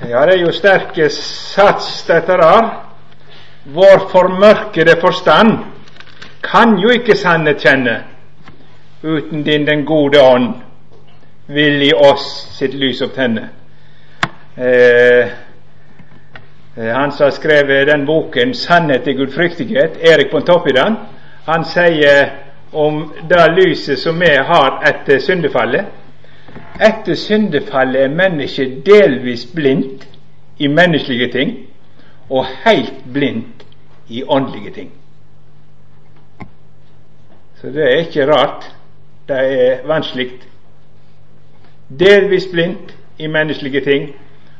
Ja, det er jo sterke sats, dette der. Vår formørkede forstand kan jo ikke sannhet kjenne uten din den gode ånd vil i oss sitt lys opptenne. Eh, eh han som har skrevet den boken 'Sannhet i gudfryktighet', Erik Pontoppidan, han sier om det lyset som vi har etter syndefallet Etter syndefallet er mennesket delvis blindt i menneskelige ting og helt blindt i åndelige ting. Så det er ikke rart. Det er vanskelig. Delvis blindt i menneskelige ting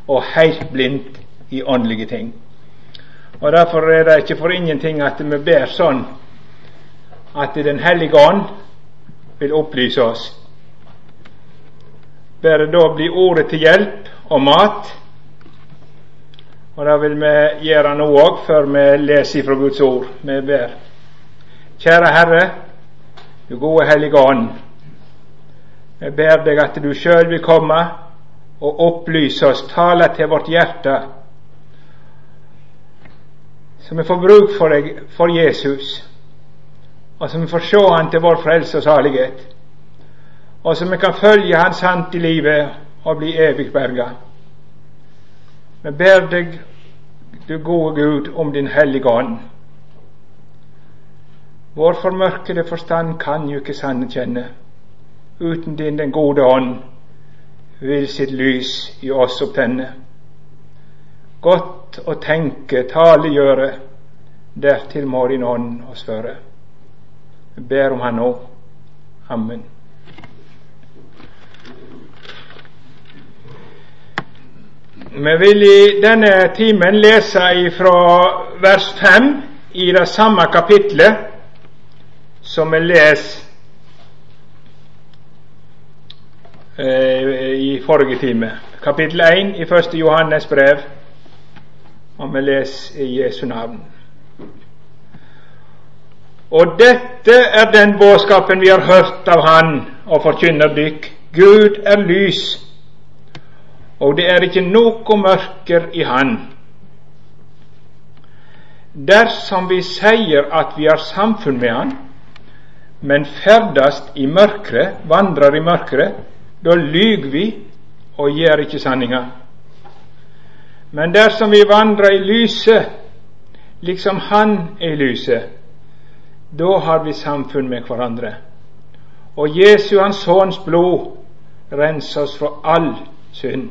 og helt blindt i åndelige ting. Og Derfor er det ikke for ingenting at vi ber sånn at Den hellige ånd vil opplyse oss. Bare da blir ordet til hjelp og mat. Og det vil vi gjøre nå òg, før vi leser fra Guds ord. Vi ber. Kjære Herre, du gode Hellige Ånd. Vi ber deg at du sjøl vil komme og opplyse oss, tale til vårt hjerte, så vi får bruk for deg, for Jesus, og så vi får se Han til vår frelse og salighet, og så vi kan følge Hans hand i livet og bli evig berga. Vi ber deg, du gode Gud, om Din hellige ånd. Vår formørkede forstand kan jo ikke sanne kjenne. Uten din den gode ånd vil sitt lys i oss opptenne. Godt å tenke, tale, gjøre, dertil må din ånd oss føre. Jeg ber om Han nå. Amen. Vi vil i denne timen lese fra vers 5 i det samme kapitlet som vi leser eh, i forrige time. Kapittel 1 i 1. Johannes brev, og vi leser i Jesu navn. Og dette er den budskapen vi har hørt av Han og forkynner dykk. Gud er lys, og det er ikke noe mørker i Han. Dersom vi sier at vi har samfunn med Han, men ferdast i mørket, vandrer i mørket, da lyver vi og gjør ikke sanninga. Men dersom vi vandrer i lyset, liksom Han er i lyset, da har vi samfunn med hverandre. Og Jesu, Hans Sønns blod, renser oss fra all synd.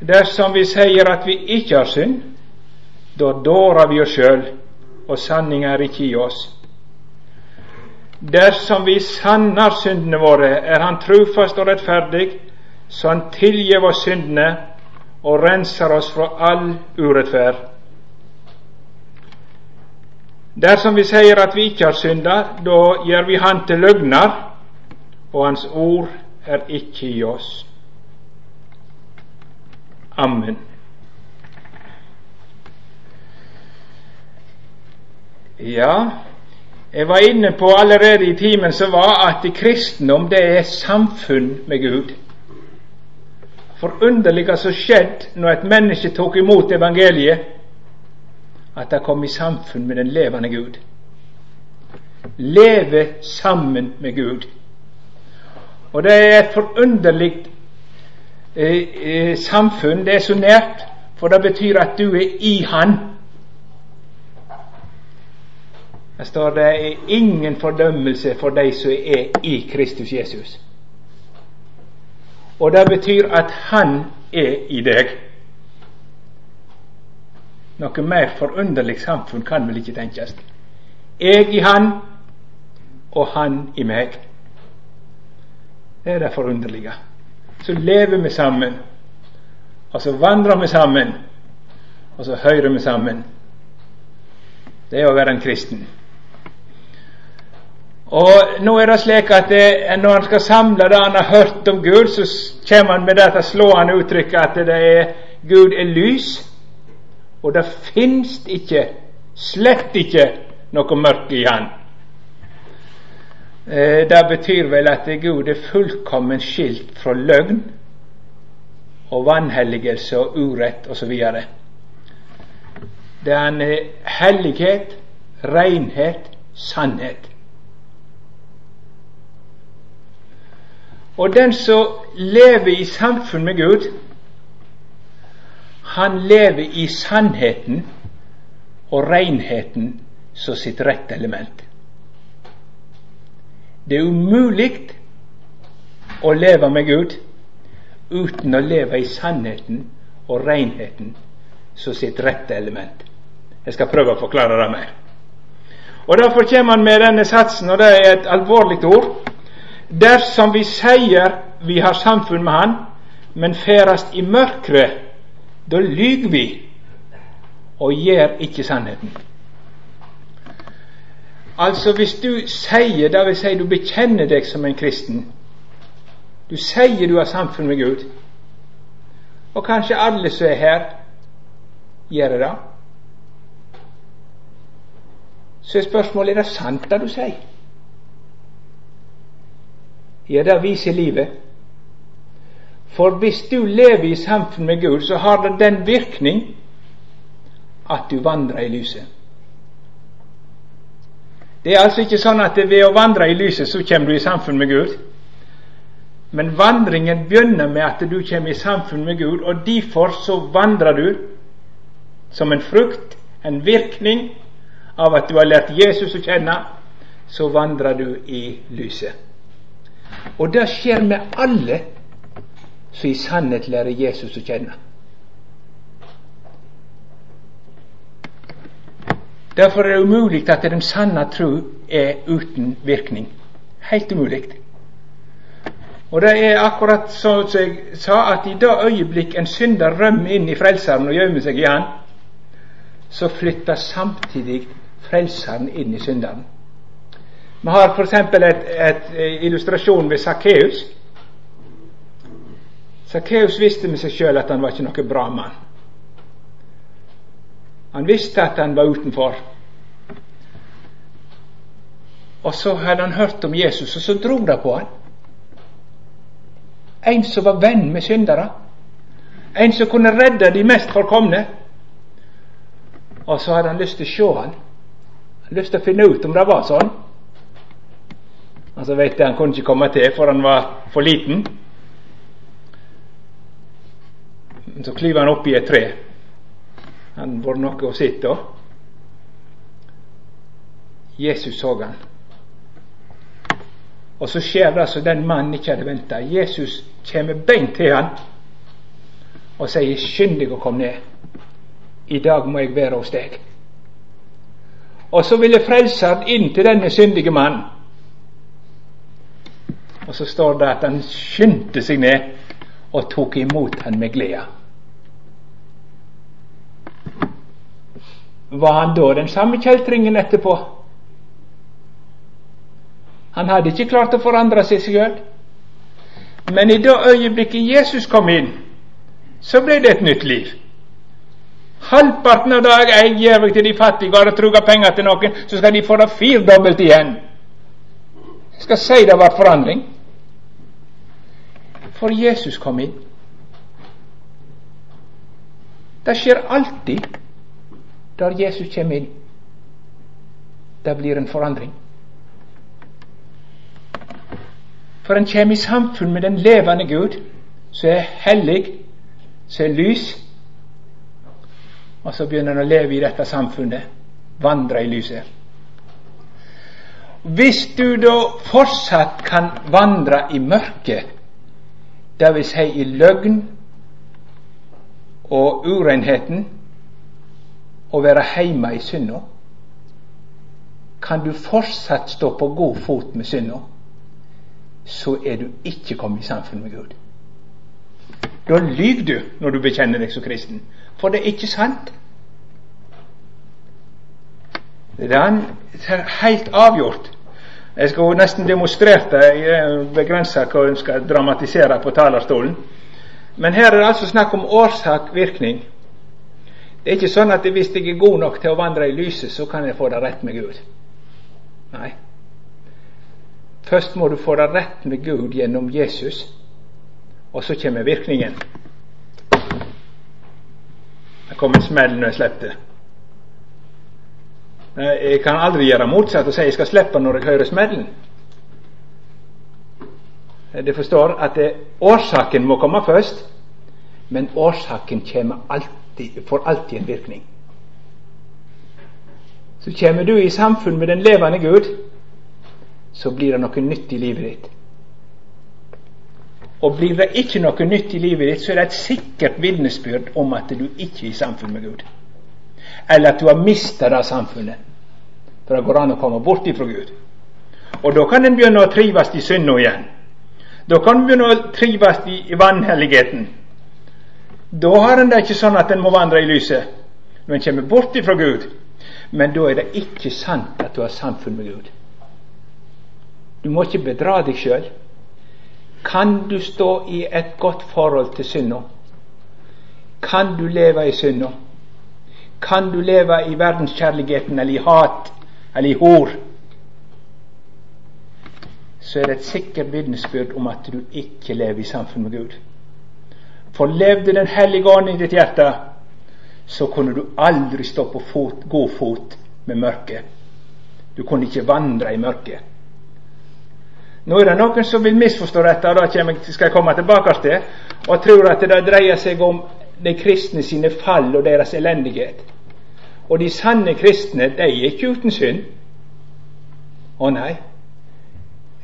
Dersom vi sier at vi ikke har synd, da dårer vi oss sjøl, og sanninga er ikke i oss. Dersom vi sanner syndene våre, er Han trufast og rettferdig, så Han tilgir oss syndene og renser oss fra all urettferd. Dersom vi sier at vi ikke har synda, da gjør vi Han til løgner, og Hans ord er ikke i oss. Amen. Ja, jeg var inne på allerede i timen som var at kristendom det er samfunn med Gud. Forunderlig hva som skjedde når et menneske tok imot evangeliet, at det kom i samfunn med den levende Gud. Leve sammen med Gud. Og det er et forunderlig samfunn. Det er så nært, for det betyr at du er i Han. Der står det er ingen fordømmelse for de som er i Kristus Jesus. Og det betyr at Han er i deg. Noe mer forunderlig samfunn kan vel ikke tenkes. Jeg i Han, og Han i meg. Det er det forunderlige. Så lever vi sammen, og så vandrer vi sammen, og så hører vi sammen. Det er å være en kristen. Og nå er det slik at det, når han skal samle det han har hørt om Gud, så kommer han med dette slående uttrykket at det er Gud er lys, og det finst ikke, slett ikke, noe mørke i Han. Eh, det betyr vel at Gud er fullkommen skilt fra løgn og vanhelligelse og urett osv. Det er en eh, hellighet, renhet, sannhet. Og den som lever i samfunn med Gud, han lever i sannheten og renheten som sitt rette element. Det er umulig å leve med Gud uten å leve i sannheten og renheten som sitt rette element. Jeg skal prøve å forklare det mer. Og Derfor kommer han med denne satsen, og det er et alvorlig ord. Dersom vi sier vi har samfunn med Han, men ferast i mørket, da lyver vi og gjør ikke sannheten. Altså, hvis du sier, dvs. si du bekjenner deg som en kristen, du sier du har samfunn med Gud, og kanskje alle som er her, gjør det, så er spørsmålet er det sant det du sier. Ja, det viser livet. For hvis du lever i samfunn med Gud, så har det den virkning at du vandrer i lyset. Det er altså ikke sånn at ved å vandre i lyset så kommer du i samfunn med Gud. Men vandringen begynner med at du kommer i samfunn med Gud, og derfor så vandrer du som en frukt, en virkning av at du har lært Jesus å kjenne, så vandrer du i lyset. Og det skjer med alle som i sannhet lærer Jesus å kjenne. Derfor er det umulig at den sanne tro er uten virkning. Helt umulig. Og det er akkurat som jeg sa, at i det øyeblikk en synder rømmer inn i Frelseren og gjemmer seg i Han, så flytter samtidig Frelseren inn i synderen. Vi har f.eks. et eh, illustrasjon ved Sakkeus. Sakkeus visste med seg sjøl at han var ikke noe bra mann. Han visste at han var utenfor. Og så hadde han hørt om Jesus, og så dro det på han. En som var venn med syndere. En som kunne redde de mest forkomne. Og så hadde han lyst til å se han. Han lyst til å finne ut om det var sånn. Og så vet jeg han kunne ikke komme til, for han var for liten. Så klyver han opp i et tre. Han var noe å sitte. Jesus så han. Og så skjer det som den mannen ikke hadde venta. Jesus kommer beint til han og sier 'Skynd deg å komme ned. I dag må jeg være hos deg.' Og så ville Frelseren inn til denne syndige mannen. Og så står det at han skyndte seg ned og tok imot han med glede. Var han da den samme kjeltringen etterpå? Han hadde ikke klart å forandre seg sjøl. Men i det øyeblikket Jesus kom inn, så ble det et nytt liv. Halvparten av det jeg gir til de fattige, og har truga penger til noen, så skal de få det firdobbelt igjen. Jeg skal si det var forandring. For Jesus kom inn. Det skjer alltid der Jesus kommer inn. Det blir en forandring. For en kommer i samfunn med den levende Gud, som er hellig, som er lys. Og så begynner en å leve i dette samfunnet, vandre i lyset. Hvis du da fortsatt kan vandre i mørket, dvs. Si i løgn og urenheten, og være heime i synda, kan du fortsatt stå på god fot med synda så er du ikke kommet i samfunn med Gud. Da lyver du når du bekjenner deg som kristen, for det er ikke sant. Det er helt avgjort. Jeg skulle nesten demonstrert det, jeg begrenser hva jeg skal dramatisere på talerstolen. Men her er det altså snakk om årsak-virkning. Det er ikke sånn at hvis jeg er god nok til å vandre i lyset, så kan jeg få det rett med Gud. Nei. Først må du få det rett med Gud gjennom Jesus, og så kommer virkningen. Det kom en smell når jeg slepte. Jeg kan aldri gjøre motsatt og si jeg skal slippe når jeg hører smellen. Du forstår at det, årsaken må komme først, men årsaken kommer alltid, får alltid en virkning. Så kommer du i samfunn med den levende Gud, så blir det noe nytt i livet ditt. Og blir det ikke noe nytt i livet ditt, så er det et sikkert vitnesbyrd om at du ikke er i samfunn med Gud. Eller at du har mista det samfunnet. For det går an å komme bort ifra Gud. Og da kan en begynne å trives i synda igjen. Da kan en begynne å trives i vanhelligheten. Da har en det ikke sånn at en må vandre i lyset når en kommer bort ifra Gud. Men da er det ikke sant at du har samfunn med Gud. Du må ikke bedra deg sjøl. Kan du stå i et godt forhold til synda? Kan du leve i synda? Kan du leve i verdenskjærligheten eller i hat eller i hor? Så er det et sikkert vitnesbyrd om at du ikke lever i samfunn med Gud. For levde Den hellige ånd i ditt hjerte, så kunne du aldri stå på fot, god fot med mørket. Du kunne ikke vandre i mørket. Nå er det noen som vil misforstå dette, og da skal jeg komme tilbake til, og tror at det dreier seg om de kristne sine fall og deres elendighet. Og de sanne kristne, de er ikke uten synd. Å nei.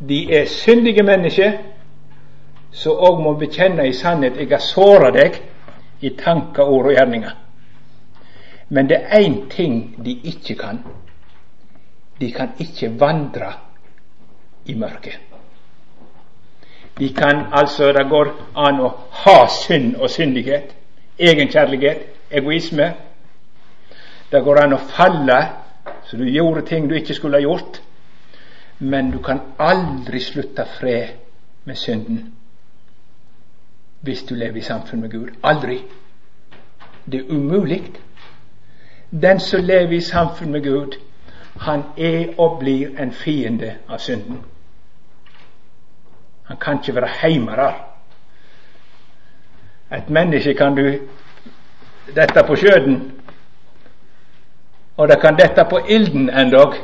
De er syndige mennesker som òg må bekjenne i sannhet jeg har såra deg i tanker, ord og gjerninger. Men det er én ting de ikke kan. De kan ikke vandre i mørket. De kan altså Det går an å ha synd og syndighet, egenkjærlighet, egoisme. Det går an å falle så du gjorde ting du ikke skulle ha gjort. Men du kan aldri slutte fred med synden hvis du lever i samfunn med Gud. Aldri. Det er umulig. Den som lever i samfunn med Gud, han er og blir en fiende av synden. Han kan ikke være heime der. Et menneske kan du dette på skjøden, og det kan dette på ilden endog.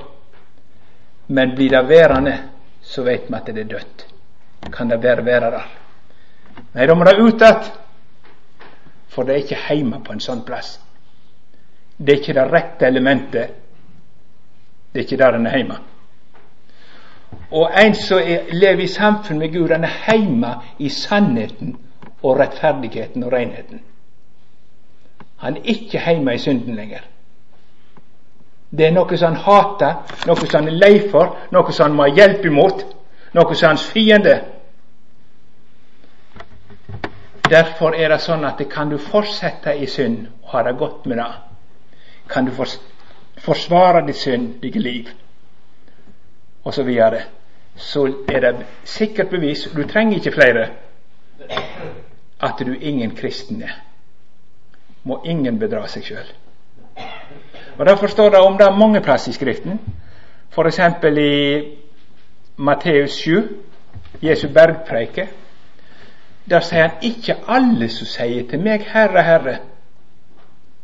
Men blir det værende, så vet vi at det er dødt. Kan det være være der? Nei, da må det ut att, for det er ikke heime på en sånn plass. Det er ikke det rette elementet. Det er ikke der en er heime. Og en som lever i samfunn med Gud, han er heime i sannheten og rettferdigheten og renheten. Han er ikke heime i synden lenger. Det er noe som han hater, noe som han er lei for, noe som han må ha hjelp imot, noe som er hans fiende. Derfor er det sånn at kan du fortsette i synd og ha det godt med det, kan du forsvare ditt syndige liv osv., så, videre, så er det sikkert bevis du trenger ikke flere at du ingen kristen er. Må ingen bedra seg sjøl. Og Derfor står det om det mange plasser i Skriften, f.eks. i Matteus 7, Jesu bergpreike. Der sier han ikke alle som sier til meg, Herre, Herre,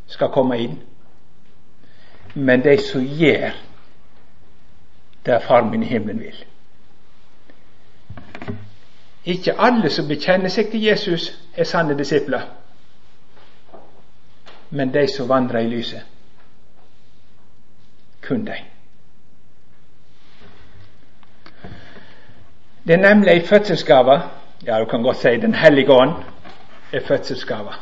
skal komme inn, men de som gjør det Far min i himmelen vil. Ikke alle som bekjenner seg til Jesus, er sanne disipler, men de som vandrer i lyset kun deg. Det er nemlig ei fødselsgave. Ja, du kan godt si Den hellige ånd er fødselsgava.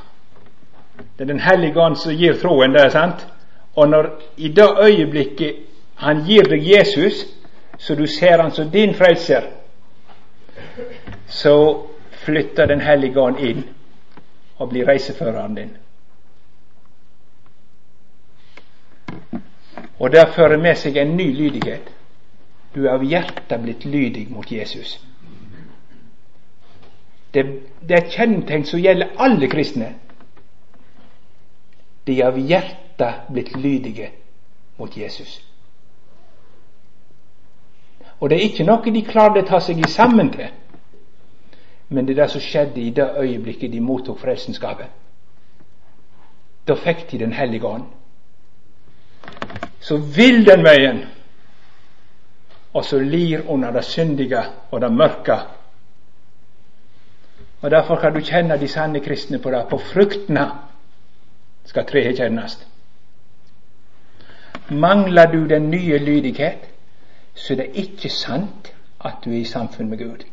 Det er Den hellige ånd som gir troen, det er sant. Og når i det øyeblikket han gir deg Jesus, så du ser han som din frelser, så flytter Den hellige ånd inn og blir reiseføreren din. Og det fører med seg en ny lydighet. Du er av hjertet blitt lydig mot Jesus. Det, det er et kjennetegn som gjelder alle kristne. De av hjertet blitt lydige mot Jesus. Og det er ikke noe de klarte å ta seg i sammen til, men det er det som skjedde i det øyeblikket de mottok frelsenskapet. Da fikk de Den hellige ånd. Så vil den veien, og så lir under det syndige og det mørke. Og Derfor kan du kjenne de sanne kristne på det. På fruktene skal treet kjennes. Mangler du den nye lydighet, så det er det ikke sant at du er i samfunn med Gud.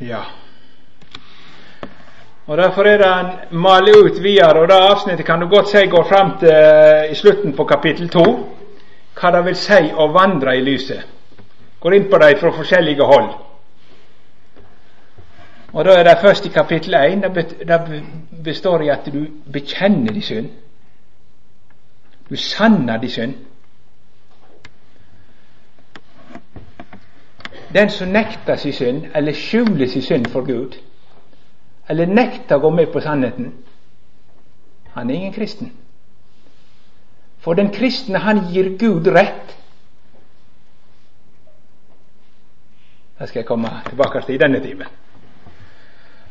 Ja. Og Derfor er det en maler ut videre, og det avsnittet kan du godt si går fram til i slutten på kapittel to, hva det vil si å vandre i lyset. Går inn på dem fra forskjellige hold. Og Da er det først i kapittel 1. Det består i at du bekjenner din synd. Du sanner din synd. Den som nekter sin synd, eller skjuler sin synd for Gud, eller nekter å gå med på sannheten, han er ingen kristen. For den kristne, han gir Gud rett. Det skal jeg komme tilbake til i denne timen.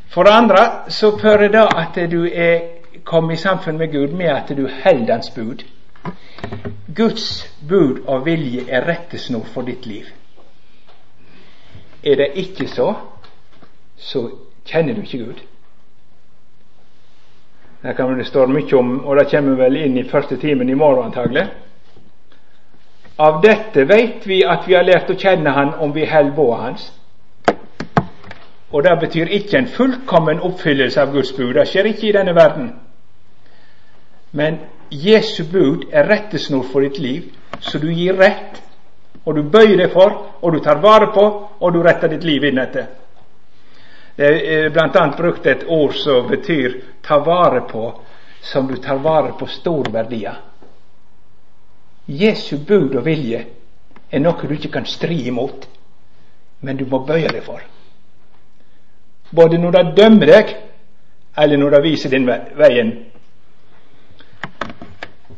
For det andre så fører det at du er kommet i samfunn med Gud med at du holder Hans bud. Guds bud og vilje er rettesnor for ditt liv. Er det ikke så, så kjenner du ikke Gud. Det står mye om, og det kommer vel inn i første timen i morgen antagelig. Av dette vet vi at vi har lært å kjenne Han om vi held båa Hans. Og det betyr ikke en fullkommen oppfyllelse av Guds bud. Det skjer ikke i denne verden. Men Jesu bud er rettesnor for ditt liv, så du gir rett, og du bøyer deg for, og du tar vare på, og du retter ditt liv inn etter. Det er bl.a. brukt et ord som betyr 'ta vare på', som du tar vare på store verdier. Jesu bud og vilje er noe du ikke kan stri imot, men du må bøye deg for både når de dømmer deg, eller når de viser din veien.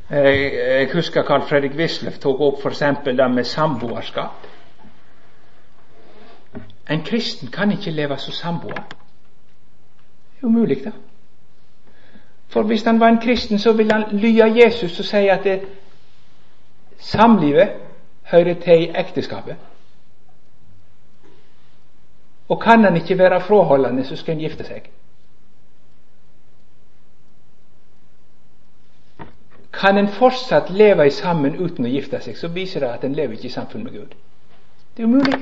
Jeg, husker Carl Fredrik Wisløff tok opp f.eks. det med samboerskap. En kristen kan ikke leve som samboer. Det er umulig, da. For hvis han var en kristen, så ville han lye Jesus og si at det, samlivet hører til i ekteskapet. Og kan han ikke være fråholdende, så skal han gifte seg. Kan en fortsatt leve sammen uten å gifte seg, så viser det at en lever ikke i samfunn med Gud. Det er umulig.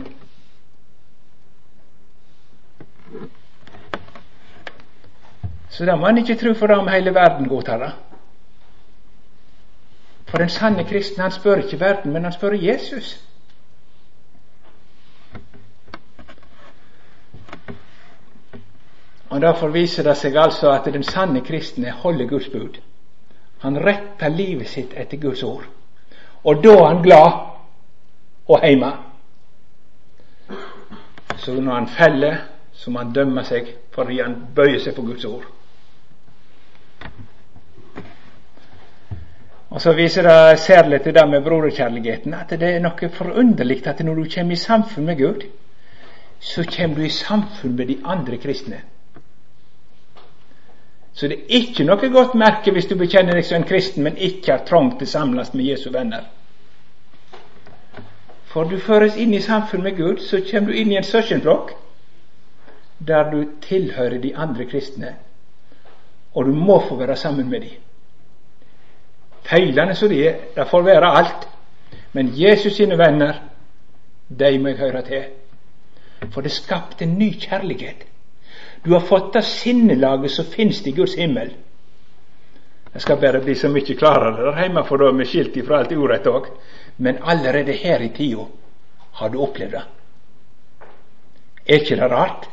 Så da må en ikke tro for det om hele verden godtar det. For den sanne kristne han spør ikke verden, men han spør Jesus. Og Derfor viser det seg altså at den sanne kristne holder Guds bud. Han retter livet sitt etter Guds ord. Og da er han glad og heime. Så når han feller, så må han dømme seg fordi han bøyer seg for Guds ord. Og Så viser det særlig til det med broderkjærligheten at det er noe forunderlig at når du kommer i samfunn med Gud, så kommer du i samfunn med de andre kristne. Så det er ikke noe godt merke hvis du bekjenner deg som en kristen, men ikke har trang til å samles med Jesu venner. For du føres inn i samfunn med Gud, så kommer du inn i en søskenflokk der du tilhører de andre kristne, og du må få være sammen med dem. Feilene som de er, det får være alt, men Jesus sine venner, de må jeg høre til. For det skapte en ny kjærlighet. Du har fått det sinnelaget som finnes i Guds himmel. Jeg skal bare bli så mye klarere der hjemme, for da er vi skilt ifra alt urett òg. Men allerede her i tida har du opplevd det. Er ikke det rart?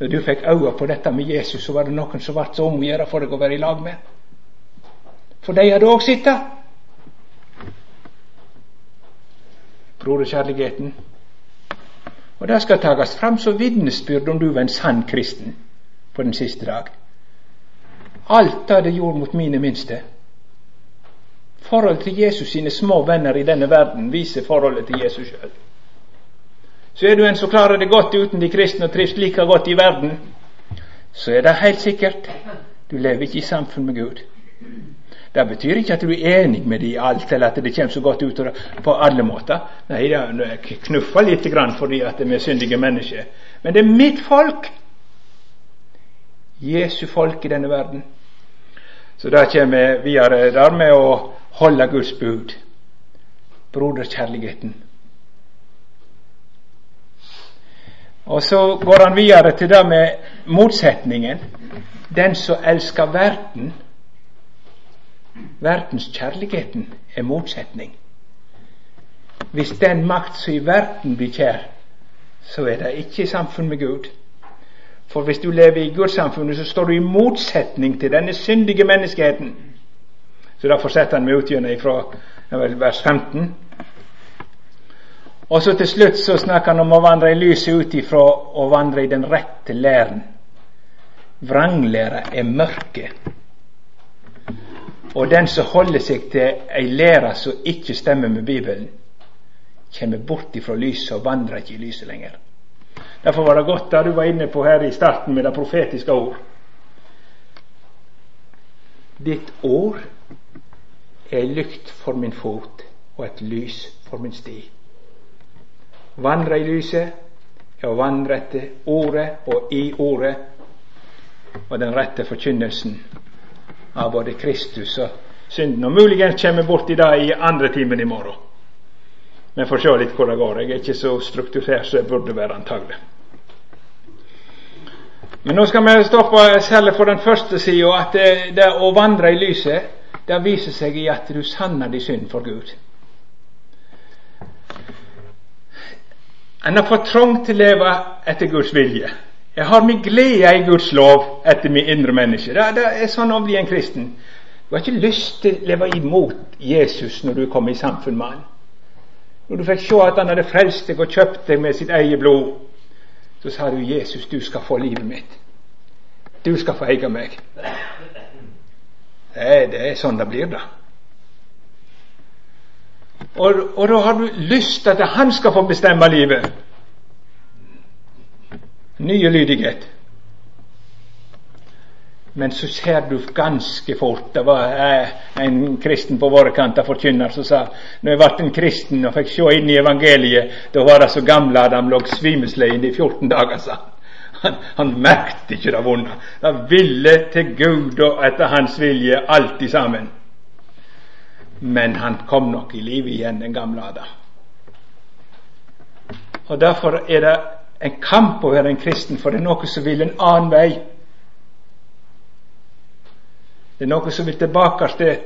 Når du fikk øye på dette med Jesus, så var det noen som ble så om for deg å være i lag med. For de hadde òg sitt. Broderkjærligheten og det skal takast fram som vitnesbyrd om du var en sann kristen på den siste dag. Alt det det gjorde mot mine minste. Forholdet til Jesus sine små venner i denne verden viser forholdet til Jesus sjøl. så er du en som klarer det godt uten de kristne og trives like godt i verden, så er det helt sikkert du lever ikke i samfunn med Gud. Det betyr ikke at du er enig med dem i alt, eller at det kommer så godt ut på alle måter. Nei, det knuffer litt fordi at vi er syndige mennesker. Men det er mitt folk. Jesu folk i denne verden. Så da kommer vi videre der med å holde Guds bud. Broderkjærligheten. Og så går han videre til det med motsetningen. Den som elsker verden. Verdenskjærligheten er motsetning. Hvis den makt som i verden blir kjær, så er det ikke i samfunn med Gud. For hvis du lever i Gudssamfunnet, så står du i motsetning til denne syndige menneskeheten. Så Derfor setter han meg ut gjennom fra vers 15. Og så til slutt så snakker han om å vandre i lyset ut ifra å vandre i den rette læren. Vranglæra er mørke. Og den som holder seg til ei lære som ikke stemmer med Bibelen, kommer bort ifra lyset og vandrer ikke i lyset lenger. Derfor var det godt da du var inne på her i starten med det profetiske ord. Ditt ord er ei lykt for min fot og et lys for min sti. Vandre i lyset er å vandre etter ordet og i ordet og den rette forkynnelsen av både Kristus og synden. Og muligens kommer borti det i andre timen i morgen. Vi får se litt hvor det går. Jeg er ikke så strukturert som jeg burde være, antagelig. Men nå skal vi stoppe selv for den første sida, at det, det, å vandre i lyset, det viser seg i at du sanner din synd for Gud. En har fått trang til å leve etter Guds vilje. Jeg har min glede i Guds lov etter min indre menneske. Det, det er sånn å bli en kristen. Du har ikke lyst til å leve imot Jesus når du kommer i samfunn med han. Når du fikk se at han hadde frelst deg og kjøpt deg med sitt eget blod, så sa du 'Jesus, du skal få livet mitt'. Du skal få eie meg. Det, det er sånn det blir, da. Og, og, da har du lyst til at han skal få bestemme livet. Nye lydighet. Men så ser du ganske fort Det var eh, en kristen på våre kanter, forkynner, som sa når jeg ble en kristen og fikk se inn i evangeliet, da var det så gamle at han lå svimeslegne i 14 dager, sa han. Han merket ikke det vonde. Det ville til Gud og etter hans vilje alltid sammen. Men han kom nok i live igjen, den gamle Adam. Og Derfor er det en kamp å være en kristen, for det er noe som vil en annen vei. Det er noe som vil tilbake til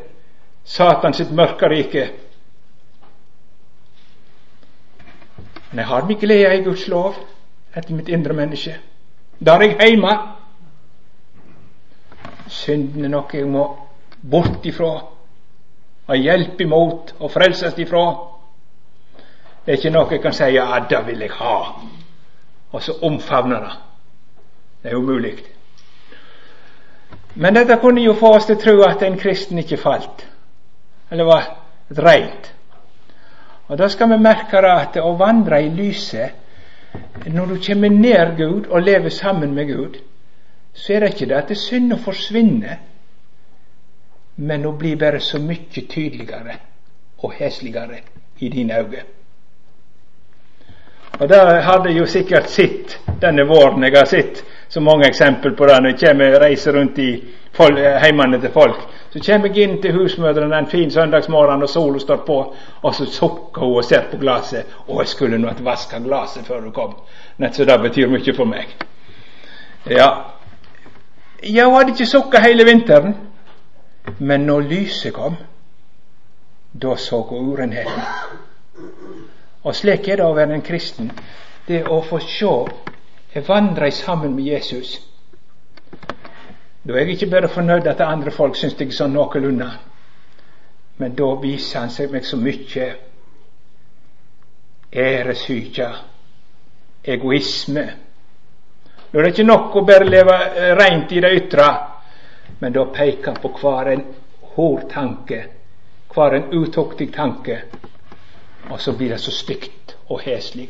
Satan sitt mørke rike. Men jeg har min glede i Guds lov etter mitt indre menneske. Der er jeg hjemme. Synden er noe jeg må bort ifra, ha hjelp imot og frelses ifra. Det er ikke noe jeg kan si 'ja, det vil jeg ha', og så omfavne det. Det er umulig. Men dette kunne jo få oss til å tro at en kristen ikke falt, eller var et. Og da skal vi merke at å vandre i lyset Når du kommer nær Gud og lever sammen med Gud, så er det ikke det at det synd å forsvinne, men å bli bare så mye tydeligere og hesligere i dine øyne. Og det hadde jo sikkert sett denne våren jeg har sett så mange eksempel på det når jeg reiser rundt i heimene til folk. Så kommer jeg inn til husmødrene en fin søndagsmorgen, og sola står på, og så sukker hun og ser på glasset. 'Å, jeg skulle nå hatt vaska glasset før du kom.' Nett så det betyr mye for meg. Ja, ja hun hadde ikke sukka hele vinteren, men når lyset kom, da så hun urenheten. Og slik er det å være en kristen. Det å få se vandre vandrer sammen med Jesus. Da er jeg ikke bare fornøyd at andre folk syns jeg er sånn noenlunde, men da viser han seg meg så mye æresyke, egoisme. Nå er det ikke nok å bare leve eh, rent i det ytre, men da peker han på hver en hård tanke, hver en utuktig tanke, og så blir det så stygt og heslig.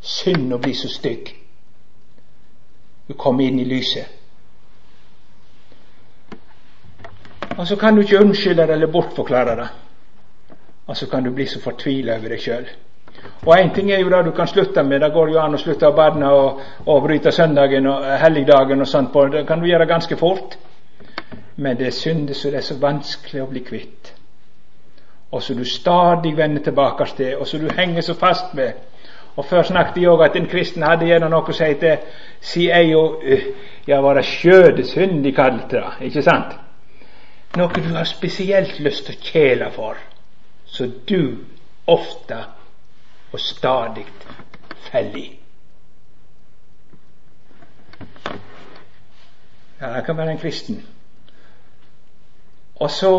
synd å bli så stygg. Du kommer inn i lyset. Og så kan du ikke unnskylde det eller bortforklare det. Og så kan du bli så fortvila over deg sjøl. Og én ting er jo det du kan slutte med. Det går jo an å slutte å barna og, og bryte søndagen og helligdagen og sånt på. Det kan du gjøre ganske fort. Men det er synder som det er så vanskelig å bli kvitt. Og som du stadig vender tilbake til, og som du henger så fast med. Og Før snakket jeg òg at en kristen hadde gjerne noe å si til si jeg jo ja, var det skjødesynd de kalte det, ikke sant? Noe du har spesielt lyst til å kjæle for, så du ofte og stadig faller i. Ja, det kan være en kristen. Og så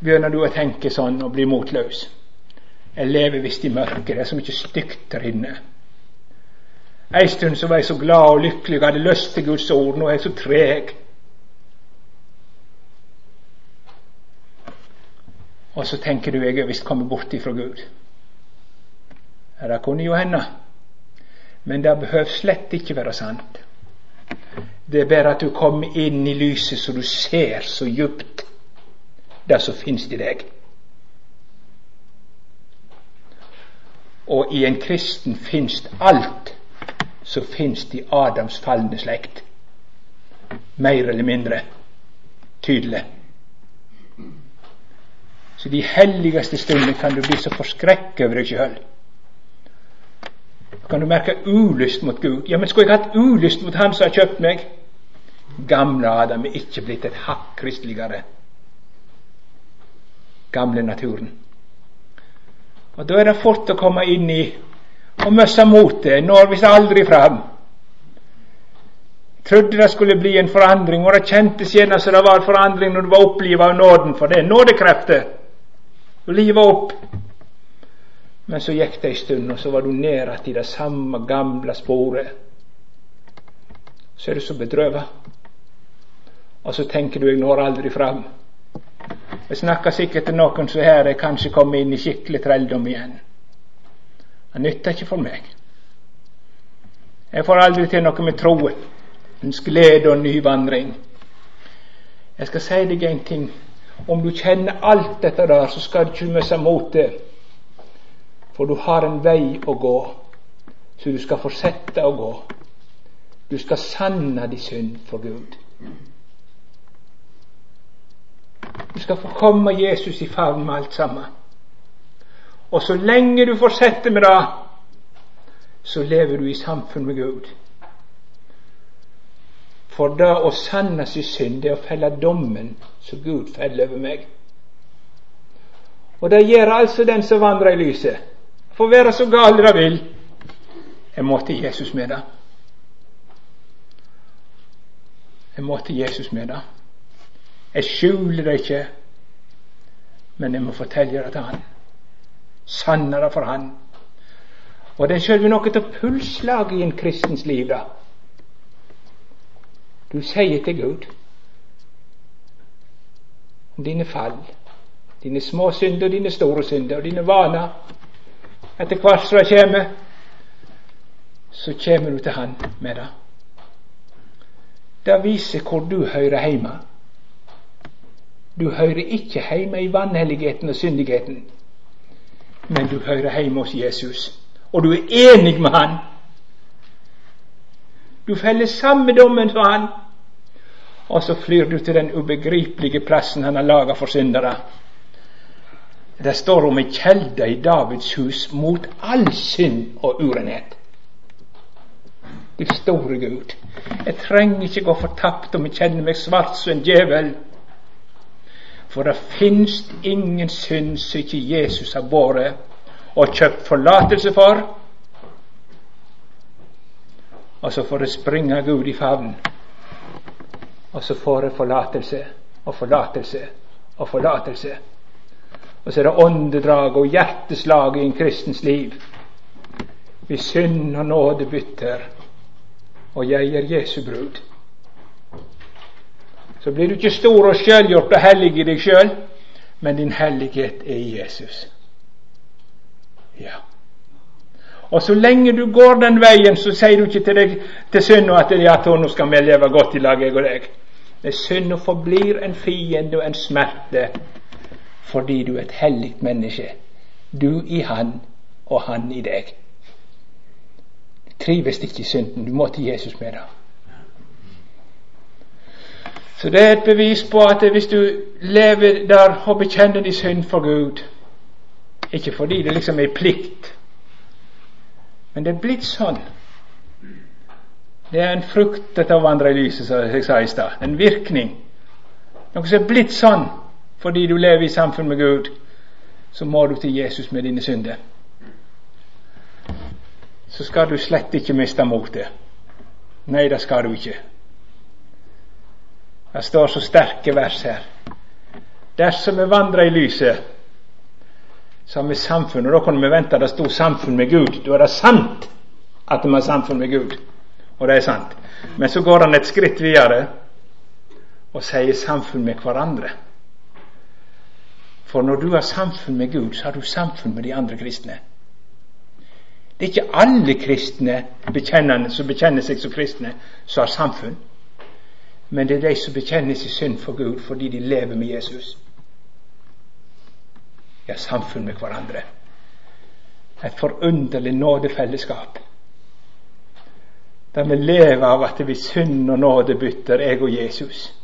begynner du å tenke sånn og bli motløs. Jeg lever visst i mørket, det er så mye stygt der inne. En stund så var jeg så glad og lykkelig og hadde lyst til Guds ord. Nå er jeg så treg. Og så tenker du jeg er visst kommet bort ifra Gud. Ja, det kunne jo hende. Men det behøver slett ikke være sant. Det er bare at du kommer inn i lyset så du ser så djupt det som finnes i deg. Og i en kristen finnes alt som finnes i Adams falne slekt. Mer eller mindre tydelig. Så de helligste stundene kan du bli så forskrekka over deg sjøl. Kan du merke ulyst mot Gud? Ja, men skulle jeg hatt ulyst mot Han som har kjøpt meg? Gamle Adam er ikke blitt et hakk kristeligere gamle naturen. Og Da er det fort å komme inn i og møsse motet. Når visst aldri fram. Trodde det skulle bli en forandring, og det kjentes gjerne som det var forandring når du var opplivet av nåden, for det er nådekrefter. Livet opp. Men så gikk det ei stund, og så var du ned i det samme gamle sporet. Så er du så bedrøvet. Og så tenker du 'jeg når aldri fram'. Jeg snakker sikkert til noen som her er kanskje kommet inn i skikkelig trelldom igjen. Det nytter ikke for meg. Jeg får aldri til noe med troen, ens glede og nyvandring. Jeg skal si deg en ting. Om du kjenner alt dette der, så skal du ikke miste motet. For du har en vei å gå, så du skal fortsette å gå. Du skal sanne din synd for Gud. Du skal få komme Jesus i favn med alt sammen. Og så lenge du fortsetter med det, så lever du i samfunn med Gud. For det å sanne sin synd, det å felle dommen som Gud feller over meg. Og det gjør altså den som vandrer i lyset. Får være så gal det vil. Jeg må til Jesus med det. Jeg må til Jesus med det. Jeg skjuler det ikke, men jeg må fortelle det til Han. Sanne det for Han. Og det er sjølve noe av pulslaget i en kristens liv, da. Du sier til Gud dine fall, dine små synder, dine store synder og dine vaner. Etter hvert som det kommer, så kommer du til Han med det. Det viser hvor du hører hjemme. Du hører ikke hjemme i vanhelligheten og syndigheten, men du hører hjemme hos Jesus. Og du er enig med han. Du feller samme dommen som han. Og så flyr du til den ubegripelige plassen han har laga for syndere. Det står om ei kjelde i Davids hus mot all synd og urenhet. Du store Gud, jeg trenger ikke gå fortapt om jeg kjenner meg svart som en djevel. For det finnes ingen synd som ikke Jesus har båret og kjøpt forlatelse for. Og så får jeg springe Gud i favn. Og så får jeg forlatelse og forlatelse og forlatelse. Og så er det åndedrag og hjerteslag i en kristens liv. Vi synd og nåde bytter, og jeg er Jesu brud så blir du ikke stor og sjølgjort og hellig i deg sjøl, men din hellighet er i Jesus. Ja. Og så lenge du går den veien, så sier du ikke til deg til synda at ja, nå skal vi leve godt i lag, jeg og deg. Det Synda forblir en fiende og en smerte fordi du er et hellig menneske. Du i Han og Han i deg. Trives ikke i synden. Du må til Jesus med det. Så det er et bevis på at hvis du lever der og bekjenner din synd for Gud Ikke fordi det liksom er plikt, men det er blitt sånn. Det er en frukt av å vandre i lyset, som jeg sa i stad. En virkning. Noe som er blitt sånn fordi du lever i samfunn med Gud. Så må du til Jesus med dine synder. Så skal du slett ikke miste motet. Nei, det skal du ikke. Det står så sterke vers her. Dersom vi vandrer i lyset, har vi samfunn. Og da kunne vi vente det sto samfunn med Gud. Da er det sant at vi har samfunn med Gud. Og det er sant. Men så går han et skritt videre og sier samfunn med hverandre. For når du har samfunn med Gud, så har du samfunn med de andre kristne. Det er ikke alle kristne som bekjenner seg som kristne, som har samfunn. Men det er de som bekjenner sin synd for Gud fordi de lever med Jesus. Har samfunn med hverandre. Et forunderlig nådefellesskap. Der vi lever av at vi synd og nåde bytter, jeg og Jesus.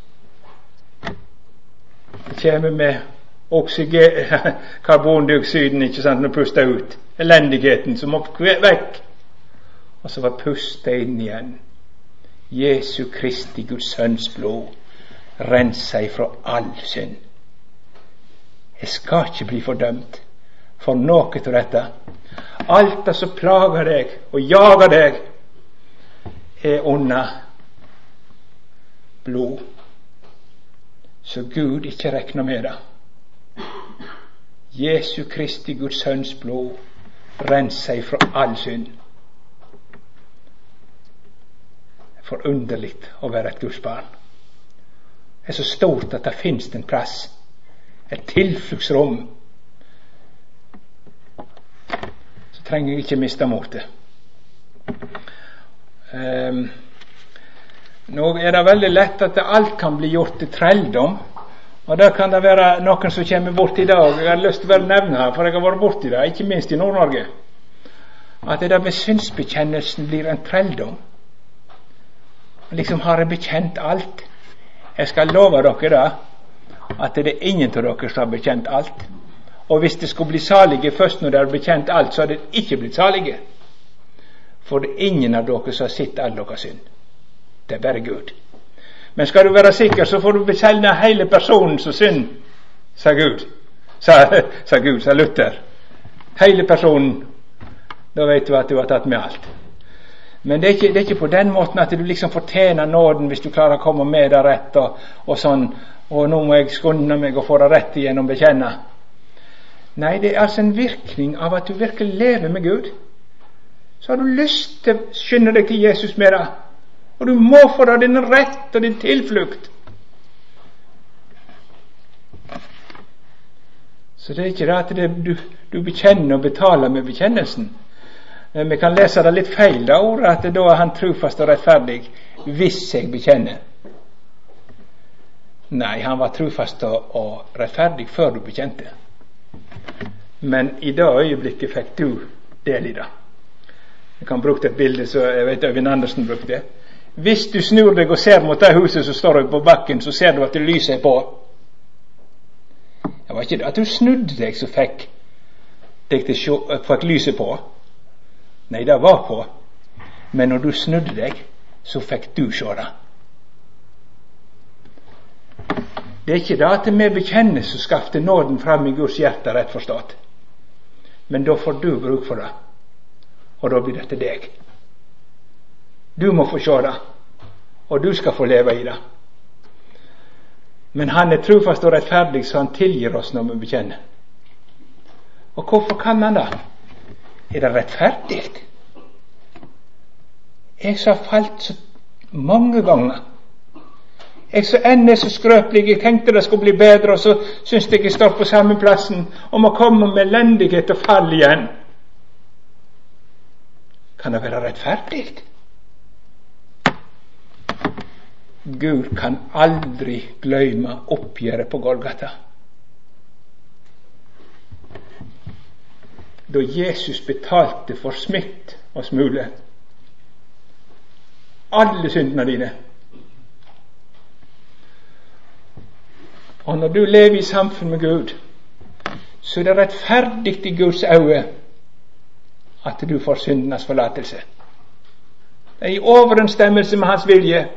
Det kommer med karbondioksiden ikke sant, når vi puster ut. Elendigheten som må vekk. Og så var puste inn igjen. Jesu Kristi Guds Sønns blod renser ifra all synd. Jeg skal ikke bli fordømt for noe av dette. Alt det som plager deg og jager deg, er under blod. Så Gud ikke regner med det. Jesu Kristi Guds Sønns blod renser ifra all synd. Forunderlig å være et Guds barn. Det er så stort at det finnes en plass, et tilfluktsrom. Så trenger jeg ikke miste motet. Um, nå er det veldig lett at alt kan bli gjort til trelldom. Og da kan det være noen som kommer bort i dag. Jeg har lyst til å nevne her, for jeg har vært borti det, ikke minst i Nord-Norge. At det der med synsbekjennelsen blir en trelldom liksom har jeg bekjent alt. Jeg skal love dere da at det er ingen av dere som har bekjent alt. Og hvis det skulle bli salige først når dere har bekjent alt, så hadde det ikke blitt salige. For det er ingen av dere som har sett all deres synd. Det er bare Gud. Men skal du være sikker, så får du bekjenne hele personen som synd, sa Gud. Sa, sa Gud, sa Luther. Hele personen. Da vet du at du har tatt med alt. Men det er, ikke, det er, ikke, på den måten at du liksom fortjener nåden hvis du klarer å komme med det rett og, og sånn. Og nå må jeg skunde meg og få det rett igjen og bekjenne. Nei, det er altså en virkning av at du virkelig lever med Gud. Så har du lyst til å skynde deg til Jesus med det. Og du må få deg din rett og din tilflukt. Så det er ikke det at det, du, du bekjenner og betaler med bekjennelsen. Eh, vi kan lese det litt feil, da ordet, at da er han trufast og rettferdig hvis jeg bekjenner. Nei, han var trufast og rettferdig før du bekjente. Men i det øyeblikket fikk du del i det. Jeg kan bruke et bilde som jeg vet Øyvind Andersen brukte. Hvis du snur deg og ser mot det huset som står på bakken, så ser du at det lyser på. Det var ikke det at du snudde deg som fikk fikk lyset på. Nei, det var på. Men når du snudde deg, så fikk du se det. Det er ikke det at vi bekjenner som skapte nåden fram i Guds hjerte, rett forstått. Men da får du bruk for det, og da blir det til deg. Du må få se det, og du skal få leve i det. Men han er trufast og rettferdig, så han tilgir oss når vi bekjenner. Og hvorfor kan han det? Er det rettferdig? Jeg som har falt så mange ganger. Jeg som ennå er så skrøpelig. Jeg tenkte det skulle bli bedre, og så syns jeg jeg står på samme plassen og må komme med elendighet og fall igjen. Kan det være rettferdig? Gud kan aldri glemme oppgjøret på Golgata. Da Jesus betalte for smitt og smule alle syndene dine. Og når du lever i samfunn med Gud, så er det rettferdig i Guds øyne at du får syndenes forlatelse. Det er i overensstemmelse med Hans vilje.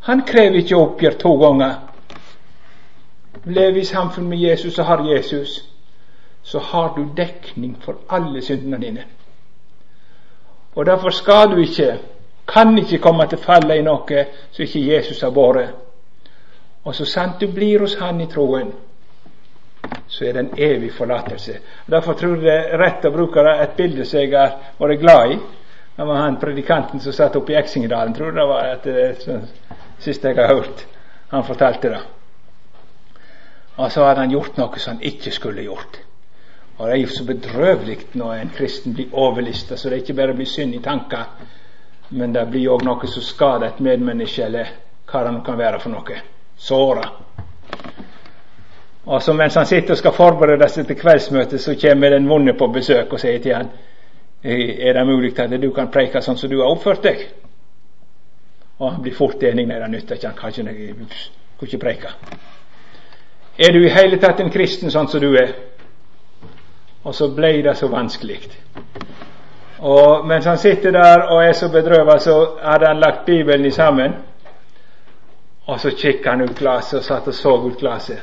Han krever ikke oppgjør to ganger. Lever i samfunn med Jesus og har Jesus, så har du dekning for alle syndene dine. Og derfor skal du ikke, kan ikke komme til falle i noe som ikke Jesus har vært. Og så sant du blir hos Han i troen, så er det en evig forlatelse. Derfor tror jeg det er rett å bruke et bilde som jeg har vært glad i. Det var han predikanten som satt oppe i Eksingedalen, tror jeg det var et, siste sist jeg har hørt. Han fortalte det. Og så hadde han gjort noe som han ikke skulle gjort. Og Det er jo så bedrøvelig når en kristen blir overlista, så det ikke bare blir synd i tanker, men det blir òg noe som skader et medmenneske, eller hva det nå kan være for noe. Såra. Og så mens han sitter og skal forberede seg til kveldsmøtet, så kommer den vonde på besøk og sier til han er det mulig at du kan preike sånn som du har oppført deg? Og han blir fort enig. når det nytter ikke. Han kan ikke, kan ikke preike. Er du i hele tatt en kristen sånn som du er? Og så ble det så vanskelig. Og mens han sitter der og er så bedrøvet, så hadde han lagt Bibelen i sammen. Og så kikket han ut glasset og satt og så ut glasset.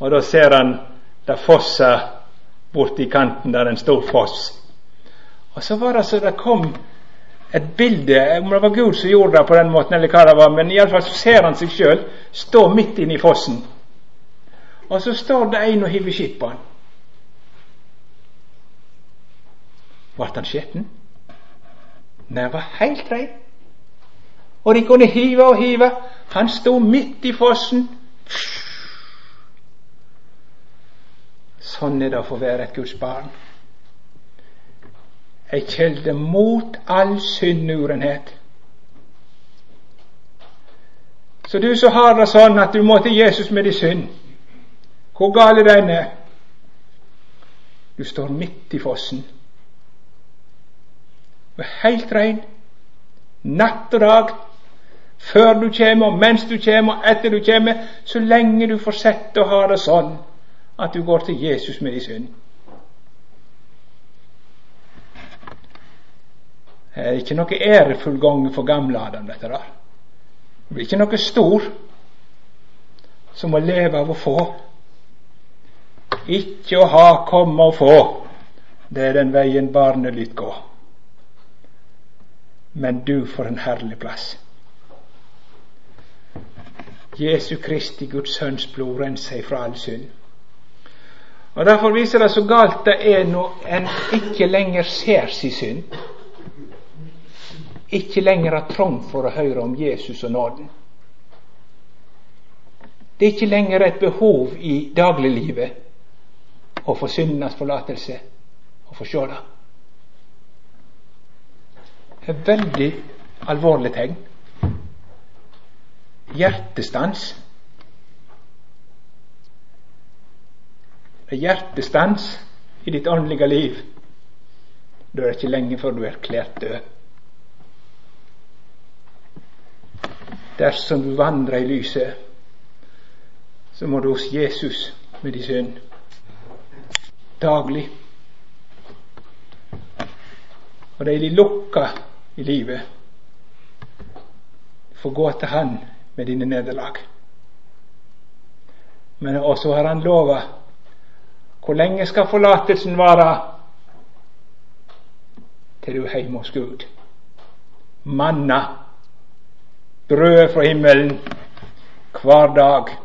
Og da ser han det fosser borti kanten der en stor foss. Og så var det så det kom et bilde, om det var Gud som gjorde det på den måten, eller hva det var, men iallfall så ser han seg sjøl stå midt inne i fossen. Og så står det en og hiver skipet på han. Ble han skitten? Nei, han var heilt rein. Og de kunne hive og hive. Han sto midt i fossen. Sånn er det å få være et Guds barn ei kjelde mot all syndurenhet. Så du som har det sånn at du må til Jesus med din synd, hvor gal er den? Du står midt i fossen. Helt rein, natt og dag, før du kommer, mens du kommer, etter du kommer, så lenge du får sett og ha det sånn at du går til Jesus med din synd. Det er ikke noe ærefull gang for gamle Adam, dette der. Det blir ikke noe stor som å leve av å få. Ikke å ha, komme og få. Det er den veien barnet lyt gå. Men du får en herlig plass. Jesu Kristi, Guds Sønns blod, renser fra all synd. Og Derfor viser det så galt det er når en ikke lenger ser sin synd ikke lenger har trang for å høre om Jesus og nåden. Det er ikke lenger et behov i dagliglivet å få syndenes forlatelse og få se det. Et veldig alvorlig tegn. Hjertestans. Det er hjertestans i ditt åndelige liv. Da er det ikke lenge før du er erklært død. Dersom du vandrer i lyset, så må du hos Jesus med din synd daglig. Og det er lukka i livet. Få gå til Han med dine nederlag. Men også har Han lova hvor lenge skal forlatelsen vare? Til du er hjemme hos Gud. Manna brød fra himmelen hver dag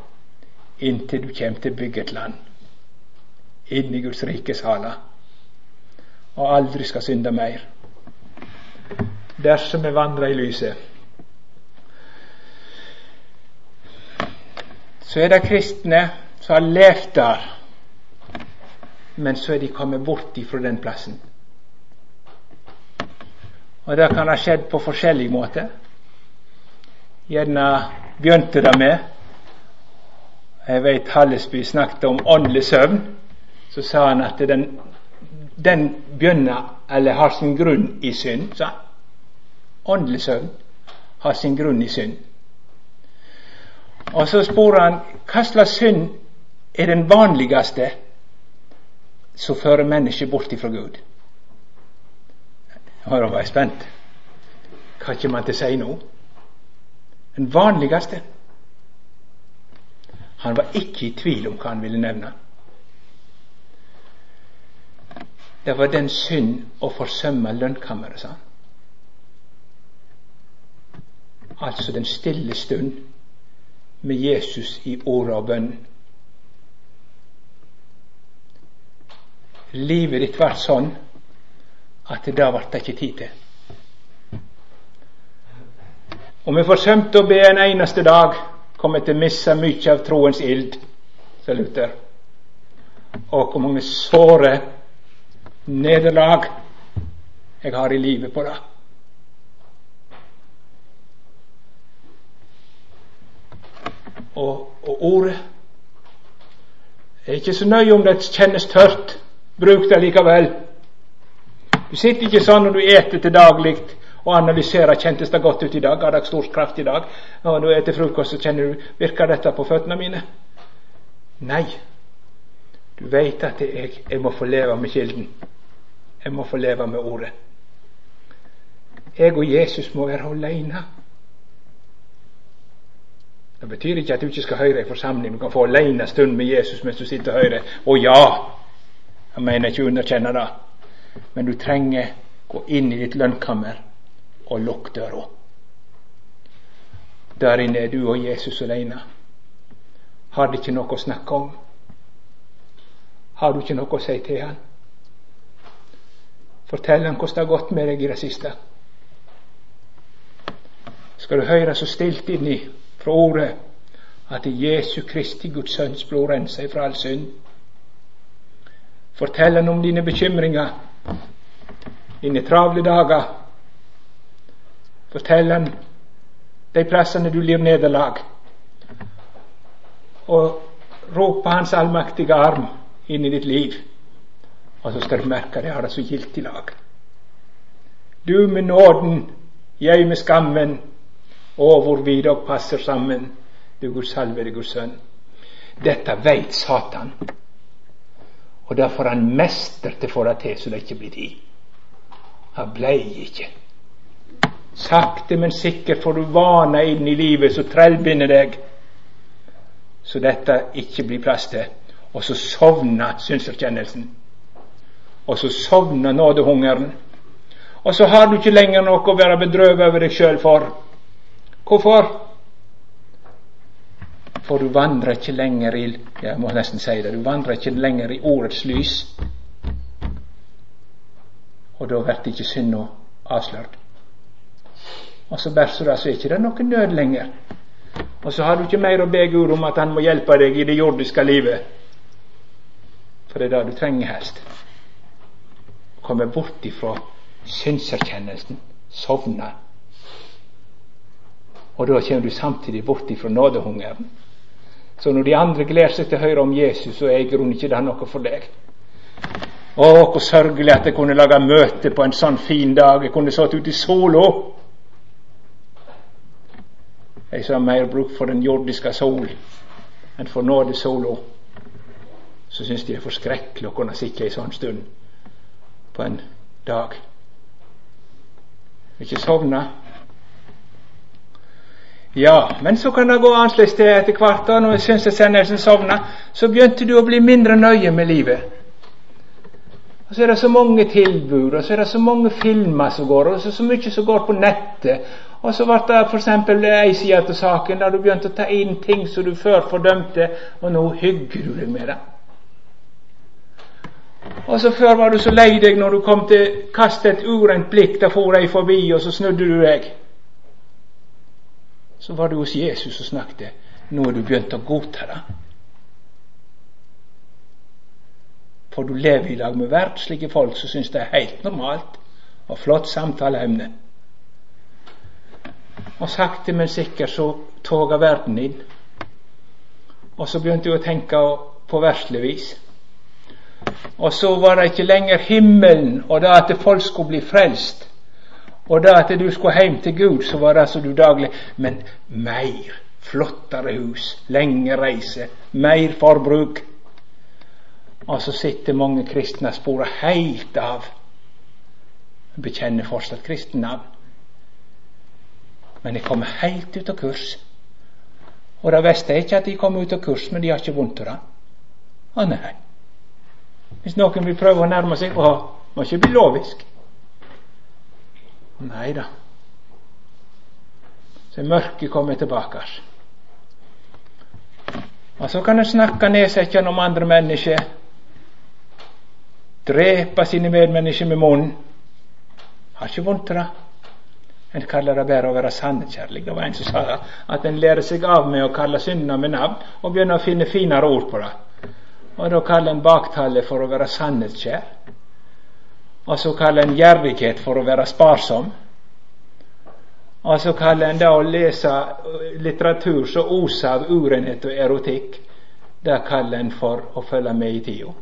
inntil du kommer til bygget land, inn i Guds rike saler, og aldri skal synde mer. Dersom vi vandrer i lyset, så er det kristne som har levd der, men så er de kommet bort ifra den plassen. Og det kan ha skjedd på forskjellige måter. Gjerne begynte det med Jeg vet Hallesby snakket om åndelig søvn. Så sa han at den, den begynner, eller har sin grunn i synd. sa han. Åndelig søvn har sin grunn i synd. Og så spør han hva slags synd er den vanligste som fører mennesket bort ifra Gud. Da var jeg spent. Hva kommer man til å si nå? Den vanligste. Han var ikke i tvil om hva han ville nevne. Det var den synd å forsømme lønnkammeret, sa han. Altså den stille stund med Jesus i åra og bønnen. Livet ditt ble sånn at det ble det ikke tid til. Om vi forsømte å be en eneste dag, kom jeg til å miste mye av troens ild, sa Luther. Og hvor mange såre nederlag jeg har i livet på det. Og, og ordet Det er ikke så nøye om det kjennes tørt. Bruk det likevel. Du sitter ikke sånn når du eter til daglig og analyserer kjentes det godt ut i dag, har det stor kraft i dag. Når du eter frokost, så kjenner du virker dette på føttene mine. Nei, du veit at jeg, jeg må få leve med Kilden. Jeg må få leve med Ordet. Jeg og Jesus må være alene. Det betyr ikke at du ikke skal høre i forsamling. Du kan få alene en stund med Jesus mens du sitter og hører. Å ja! Jeg mener ikke å underkjenne det. Men du trenger gå inn i ditt lønnkammer og lukk døra. Der inne er du og Jesus alene. Har du ikke noe å snakke om? Har du ikke noe å si til han? Fortell han hvordan det har gått med deg i det siste. Skal du høre så stilt inni fra ordet at Jesu Kristi Guds Sønns blod renser fra all synd. Fortell han om dine bekymringer, dine travle dager. Fortell han de plassene du lir nederlag. Og rop på Hans allmaktige arm inn i ditt liv. Og så skal du merke det har det så gildt i lag. Du med nåden, jeg med skammen, og hvor vi da passer sammen, du Guds salvede Guds sønn. Dette veit Satan, og derfor er han mester til å få det til så det ikke blir tid. Han blei ikke. Sakte, men sikkert får du vana inn i livet som trellbinder deg, så dette ikke blir plass til. Og så sovner synserkjennelsen. Og så sovner nådehungeren. Og så har du ikke lenger noe å være bedrøvet over deg sjøl for. Hvorfor? For du vandrer ikke lenger i jeg må nesten si det, du vandrer ikke lenger i ordets lys. Og da blir ikke synda avslørt. Og så bærer det så er ikke det noe nød lenger. Og så har du ikke mer å be Gud om at Han må hjelpe deg i det jordiske livet. For det er det du trenger helst. Komme bort ifra synserkjennelsen, sovne. Og da kommer du samtidig bort ifra nådehungeren. Så når de andre gleder seg til å høre om Jesus, så er i grunnen ikke det noe for deg. Å, hvor sørgelig at jeg kunne lage møte på en sånn fin dag. Jeg kunne satt ute i sola. Jeg som har mer bruk for den jordiske sol enn for nådesola. Så syns de det er for skrekkelig å kunne sitte ei sånn stund på en dag. Ikke sovne. Ja, men så kan det gå annerledes til etter hvert. da, Når jeg syns Sennelsen sovna, så begynte du å bli mindre nøye med livet. Og Så er det så mange tilbud, og så er det så mange filmer som går, og så, så mye som går på nettet. Og så ble det f.eks. ei side av saken der du begynte å ta inn ting som du før fordømte, og nå hygger du deg med det. Og så Før var du så lei deg når du kom til å kaste et urent blikk, da for de forbi, og så snudde du deg så var du hos Jesus og snakket. Nå er du begynt å godta det. For du lever i lag med verdslige folk som syns det er helt normalt og flott samtaleemne. Og sakte, men sikkert så toga verden inn. Og så begynte jeg å tenke på verslig vis. Og så var det ikke lenger himmelen og det at folk skulle bli frelst. Og det at du skulle hjem til Gud, så var det så du daglig. Men mer, flottere hus, lenge reise, mer forbruk. Og så sitter mange kristne sporet helt av. Bekjenner fortsatt kristennavn. Men de kommer helt ut av kurs. Og det verste er ikke at de kommer ut av kurs, men de har ikke vondt av det. Å nei. Hvis noen vil prøve å nærme seg Å, må ikke bli lovisk. Nei da. Så mørket kommer tilbake. Og så kan en snakke nedsettende om andre mennesker. Drepe sine medmennesker med munnen. Har ikke vondt av det. En kaller det bare å være sannekjærlig. Det var en som sa at en lærer seg av med å kalle syndene med navn, og begynner å finne finere ord på det. Og da kaller en baktale for å være sannhetskjær. Og så kaller en gjerrighet for å være sparsom. Og så kaller en det å lese litteratur som oser av urenhet og erotikk, det kaller en for å følge med i tida.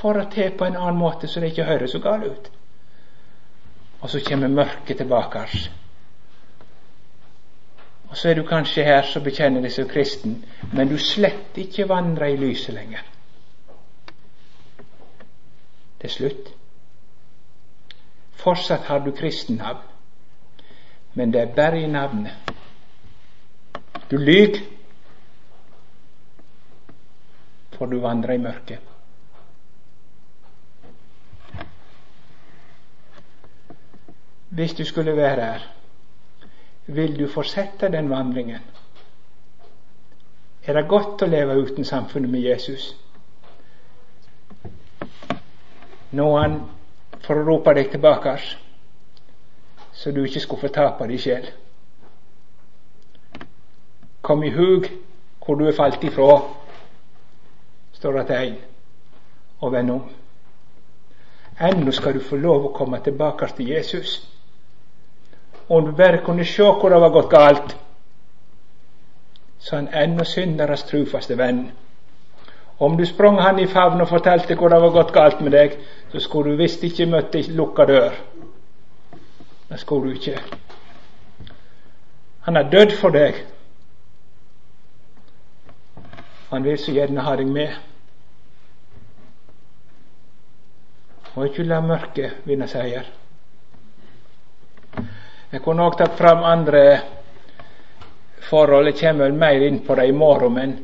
Får det til på en annen måte så det ikke høres så galt ut. Og så kommer mørket tilbake. Og så er du kanskje her som bekjenner deg som kristen, men du slett ikke vandrer i lyset lenger. Det er slutt. Fortsatt har du kristennavn, men det er bare i navnet. Du lyver, for du vandrer i mørket. Hvis du skulle være her vil du fortsette den vandringen. Er det godt å leve uten samfunnet med Jesus? Noen for å rope deg tilbake, så du ikke skulle fortape deg sjel. Kom i hug hvor du er falt ifra, står det til en, og vend om. Ennå skal du få lov å komme tilbake til Jesus om du bare kunne se hvor det var gått galt, så han ennå synderes trufaste venn. Om du sprang han i favn og fortalte hvor det var gått galt med deg, så skulle du visst ikke møtt ei lukka dør. Det skulle du ikke. Han er dødd for deg. Han vil så gjerne ha deg med. Og ikke la mørket vinne seier. Jeg kunne òg tatt fram andre forhold, jeg kommer mer inn på det i morgen. Men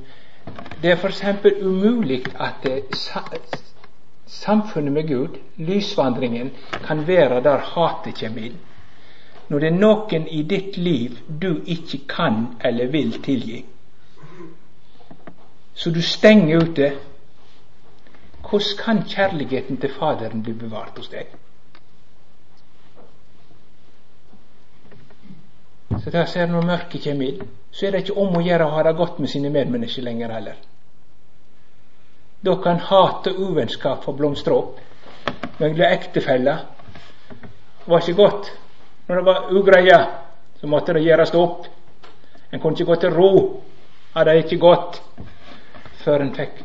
det er f.eks. umulig at samfunnet med Gud, lysvandringen, kan være der hatet kommer inn. Når det er noen i ditt liv du ikke kan eller vil tilgi, så du stenger ute, hvordan kan kjærligheten til Faderen bli bevart hos deg? Så der ser Når mørket kommer inn, så er det ikke om å gjøre å ha det godt med sine medmennesker lenger heller. Da kan hat og uvennskap få blomstre opp mellom ektefeller. Var ikke godt. Når det var ugreie, så måtte det gjøres opp. En kunne ikke gå til ro. Hadde det ikke gått før en fikk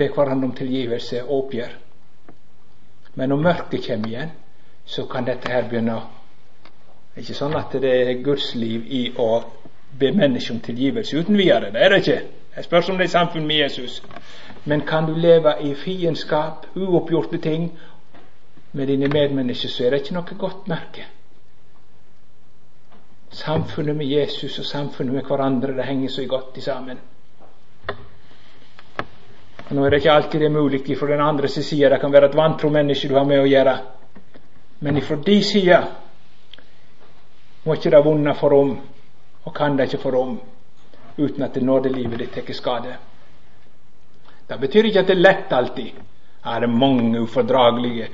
be hverandre om tilgivelse og oppgjør. Men når mørket kommer igjen, så kan dette her begynne å ikke sånn at det er Guds liv i å be mennesker om tilgivelse uten videre. Det er det ikke. Jeg spørs om det er samfunn med Jesus. Men kan du leve i fiendskap, uoppgjorte ting, med dine medmennesker, så er det ikke noe godt merke. Samfunnet med Jesus og samfunnet med hverandre, det henger så godt sammen. Og nå er det ikke alltid det er mulig fra den andre side. Det kan være et vantro menneske du har med å gjøre. Men ifra de side må ikke det vonde få rom, og kan det ikke få rom uten at det nådelivet ditt tar skade. Det betyr ikke at det er lett alltid. Her er mange ufordragelige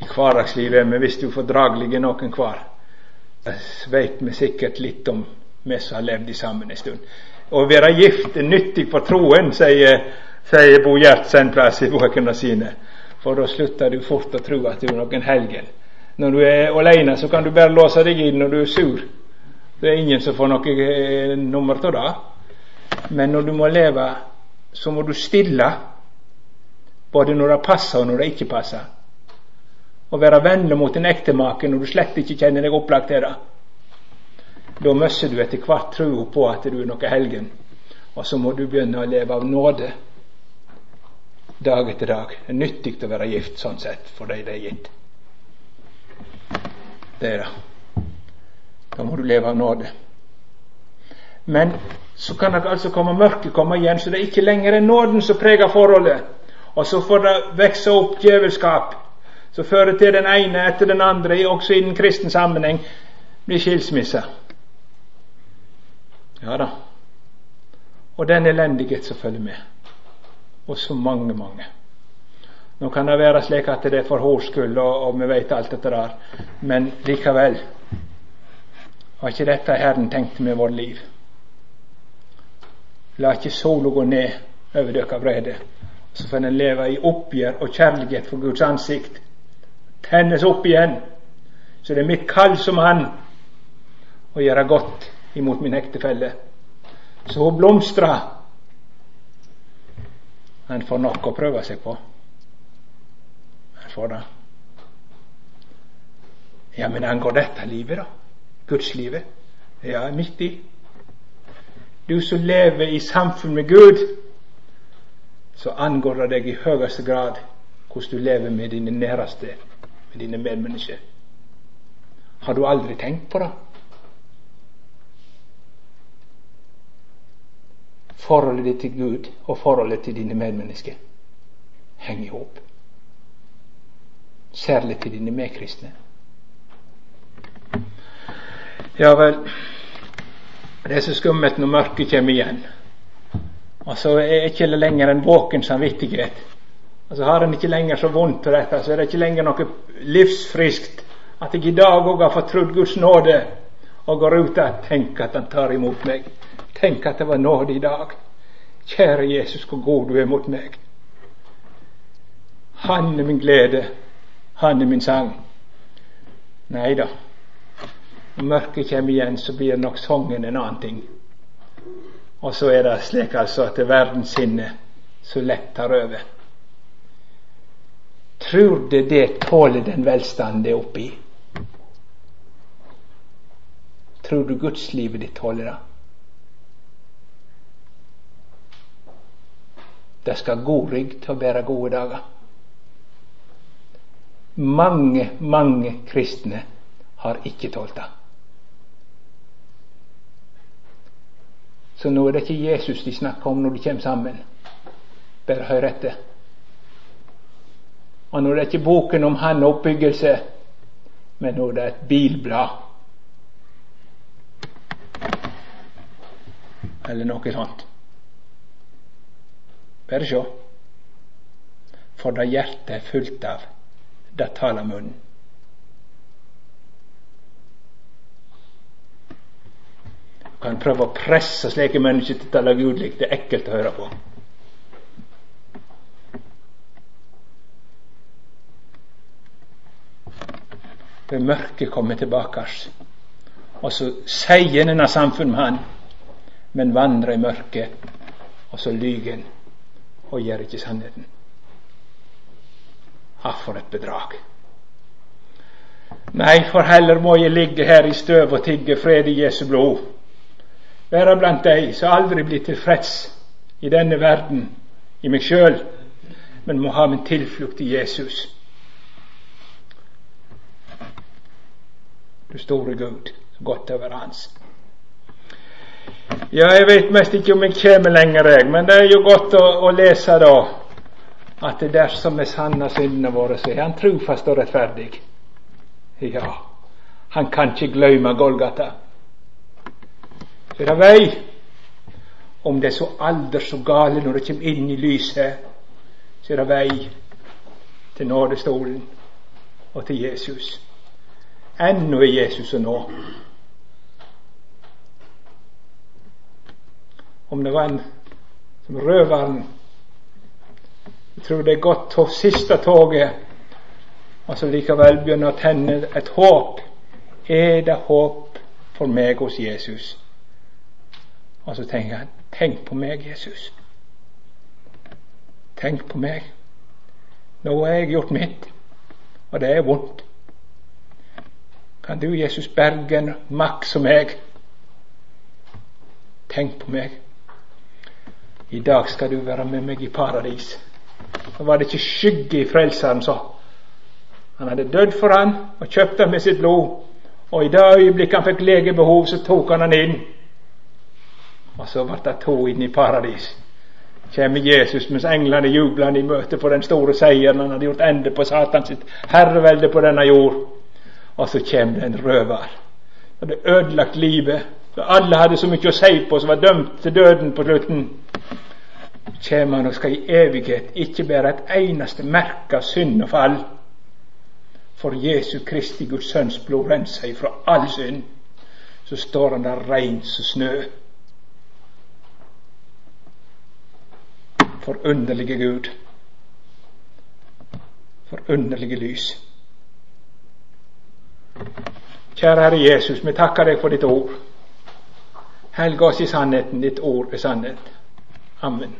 i hverdagslivet, du er ufordragelige noen hver, det vet vi sikkert litt om, vi som har levd sammen en stund. Å være gift er nyttig for troen, sier, sier Bo Gjertsen plass i bøkene sine. For da slutter du fort å tro at du er noen helgen. Når du er alene, så kan du bare låse deg inn når du er sur. Det er ingen som får noe eh, nummer av det. Men når du må leve, så må du stille. Både når det passer og når det ikke passer. Og være vennlig mot din ektemake når du slett ikke kjenner deg opplagt til det. Da mister du etter hvert trua på at du er noe helgen. Og så må du begynne å leve av nåde dag etter dag. Det er nyttig å være gift sånn sett for de det er gitt. Det er det. Da må du leve av nåde. Men så kan det altså komme mørket komme igjen, så det er ikke lenger er nåden som preger forholdet. Og så får det vokse opp djevelskap som fører til den ene etter den andre, også i den kristne sammenheng, blir skilsmisse. Ja da. Og den elendighet som følger med. Og så mange, mange. Nå kan det være slik at det er for hennes skyld, og, og, vi vet alt dette der, men likevel var ikke dette Herren tenkt med vårt liv. La ikke sola gå ned over dere brede, så får en leve i oppgjør og kjærlighet for Guds ansikt. Tennes opp igjen. Så det er mitt kall som Han å gjøre godt imot min ektefelle. Så hun blomstrer. Han får nok å prøve seg på. Får det. Ja, men angår dette livet, da? Gudslivet? Ja, midt i. Du som lever i samfunn med Gud, så angår det deg i høyeste grad hvordan du lever med dine næreste, med dine medmennesker. Har du aldri tenkt på det? Forholdet ditt til Gud og forholdet til dine medmennesker henger i hop. Særlig til dine medkristne. Ja vel, det er så skummelt når mørket kommer igjen. Og så er ikke lenger en våken samvittighet. Og så har en ikke lenger så vondt til dette, så er det ikke lenger noe livsfriskt at jeg i dag òg har fått trodd Guds nåde og går ut og tenk at Han tar imot meg. Tenk at det var nåde i dag. Kjære Jesus, hvor god du er mot meg. Han er min glede. Han er min sang. Nei da. Når mørket kommer igjen, så blir nok sangen en annen ting. Og så er det slik altså at verdenssinnet så lett tar over. Tror du det tåler den velstanden det er oppe? Tror du gudslivet ditt tåler det? Det skal god rygg til å bære gode dager. Mange, mange kristne har ikke tålt det. Så nå er det ikke Jesus de snakker om når de kommer sammen. Bare hør etter. Og nå er det ikke boken om han oppbyggelse, men nå er det et bilblad. Eller noe sånt. Bare sjå. For det hjertet er fullt av, det taler munnen. Du kan prøve å presse slike mennesker til å tale gudlig. Det er ekkelt å høre på. Ved mørket kommer tilbake. Og så sier denne samfunnet med han, men vandrer i mørket, og så lyver han og gjør ikke sannheten. Ah, for et bedrag. Nei, for heller må jeg ligge her i støv og tigge fred i Jesu blod. Være blant deg som aldri blir tilfreds i denne verden, i meg sjøl, men må ha min tilflukt i Jesus. Du store Gud, godt være Hans. Ja, jeg vet mest ikke om jeg kommer lenger, jeg, men det er jo godt å, å lese da at dersom vi sanner syndene våre, så er Han trofast og rettferdig. Ja, Han kan ikke glemme Golgata. Så er det vei. Om det er så alder så gale når det kommer inn i lyset, så er det vei til nådestolen og til Jesus. Ennå er Jesus å nå. om det var en som røveren Jeg tror det er godt å siste toget, og så likevel begynner å tenne et håp. Er det håp for meg hos Jesus? Og så tenker jeg tenk på meg, Jesus. Tenk på meg. Nå har jeg gjort mitt, og det er vondt. Kan du, Jesus, berge en og meg? Tenk på meg. I dag skal du være med meg i paradis. Da var det ikke skygge i Frelseren, sa han. hadde dødd for han og kjøpt han med sitt blod. Og i det øyeblikket han fikk legebehov, så tok han han inn. Og så ble det to inn i paradis. Kommer Jesus mens englene jubler i møte for den store seieren. Han hadde gjort ende på Satans herrevelde på denne jord. Og så kommer det en røver. Han hadde ødelagt livet. Så alle hadde så mye å si på, som var dømt til døden på slutten. Kommer han og skal i evighet ikke bære et eneste merke av synd og fall. For Jesu Kristi Guds Sønns blod renser ifra all synd. Så står han der rein som snø. Forunderlige Gud. Forunderlige lys. Kjære Herre Jesus, vi takker deg for ditt ord. Helg oss i sannheten. Ditt ord er sannhet. Amen.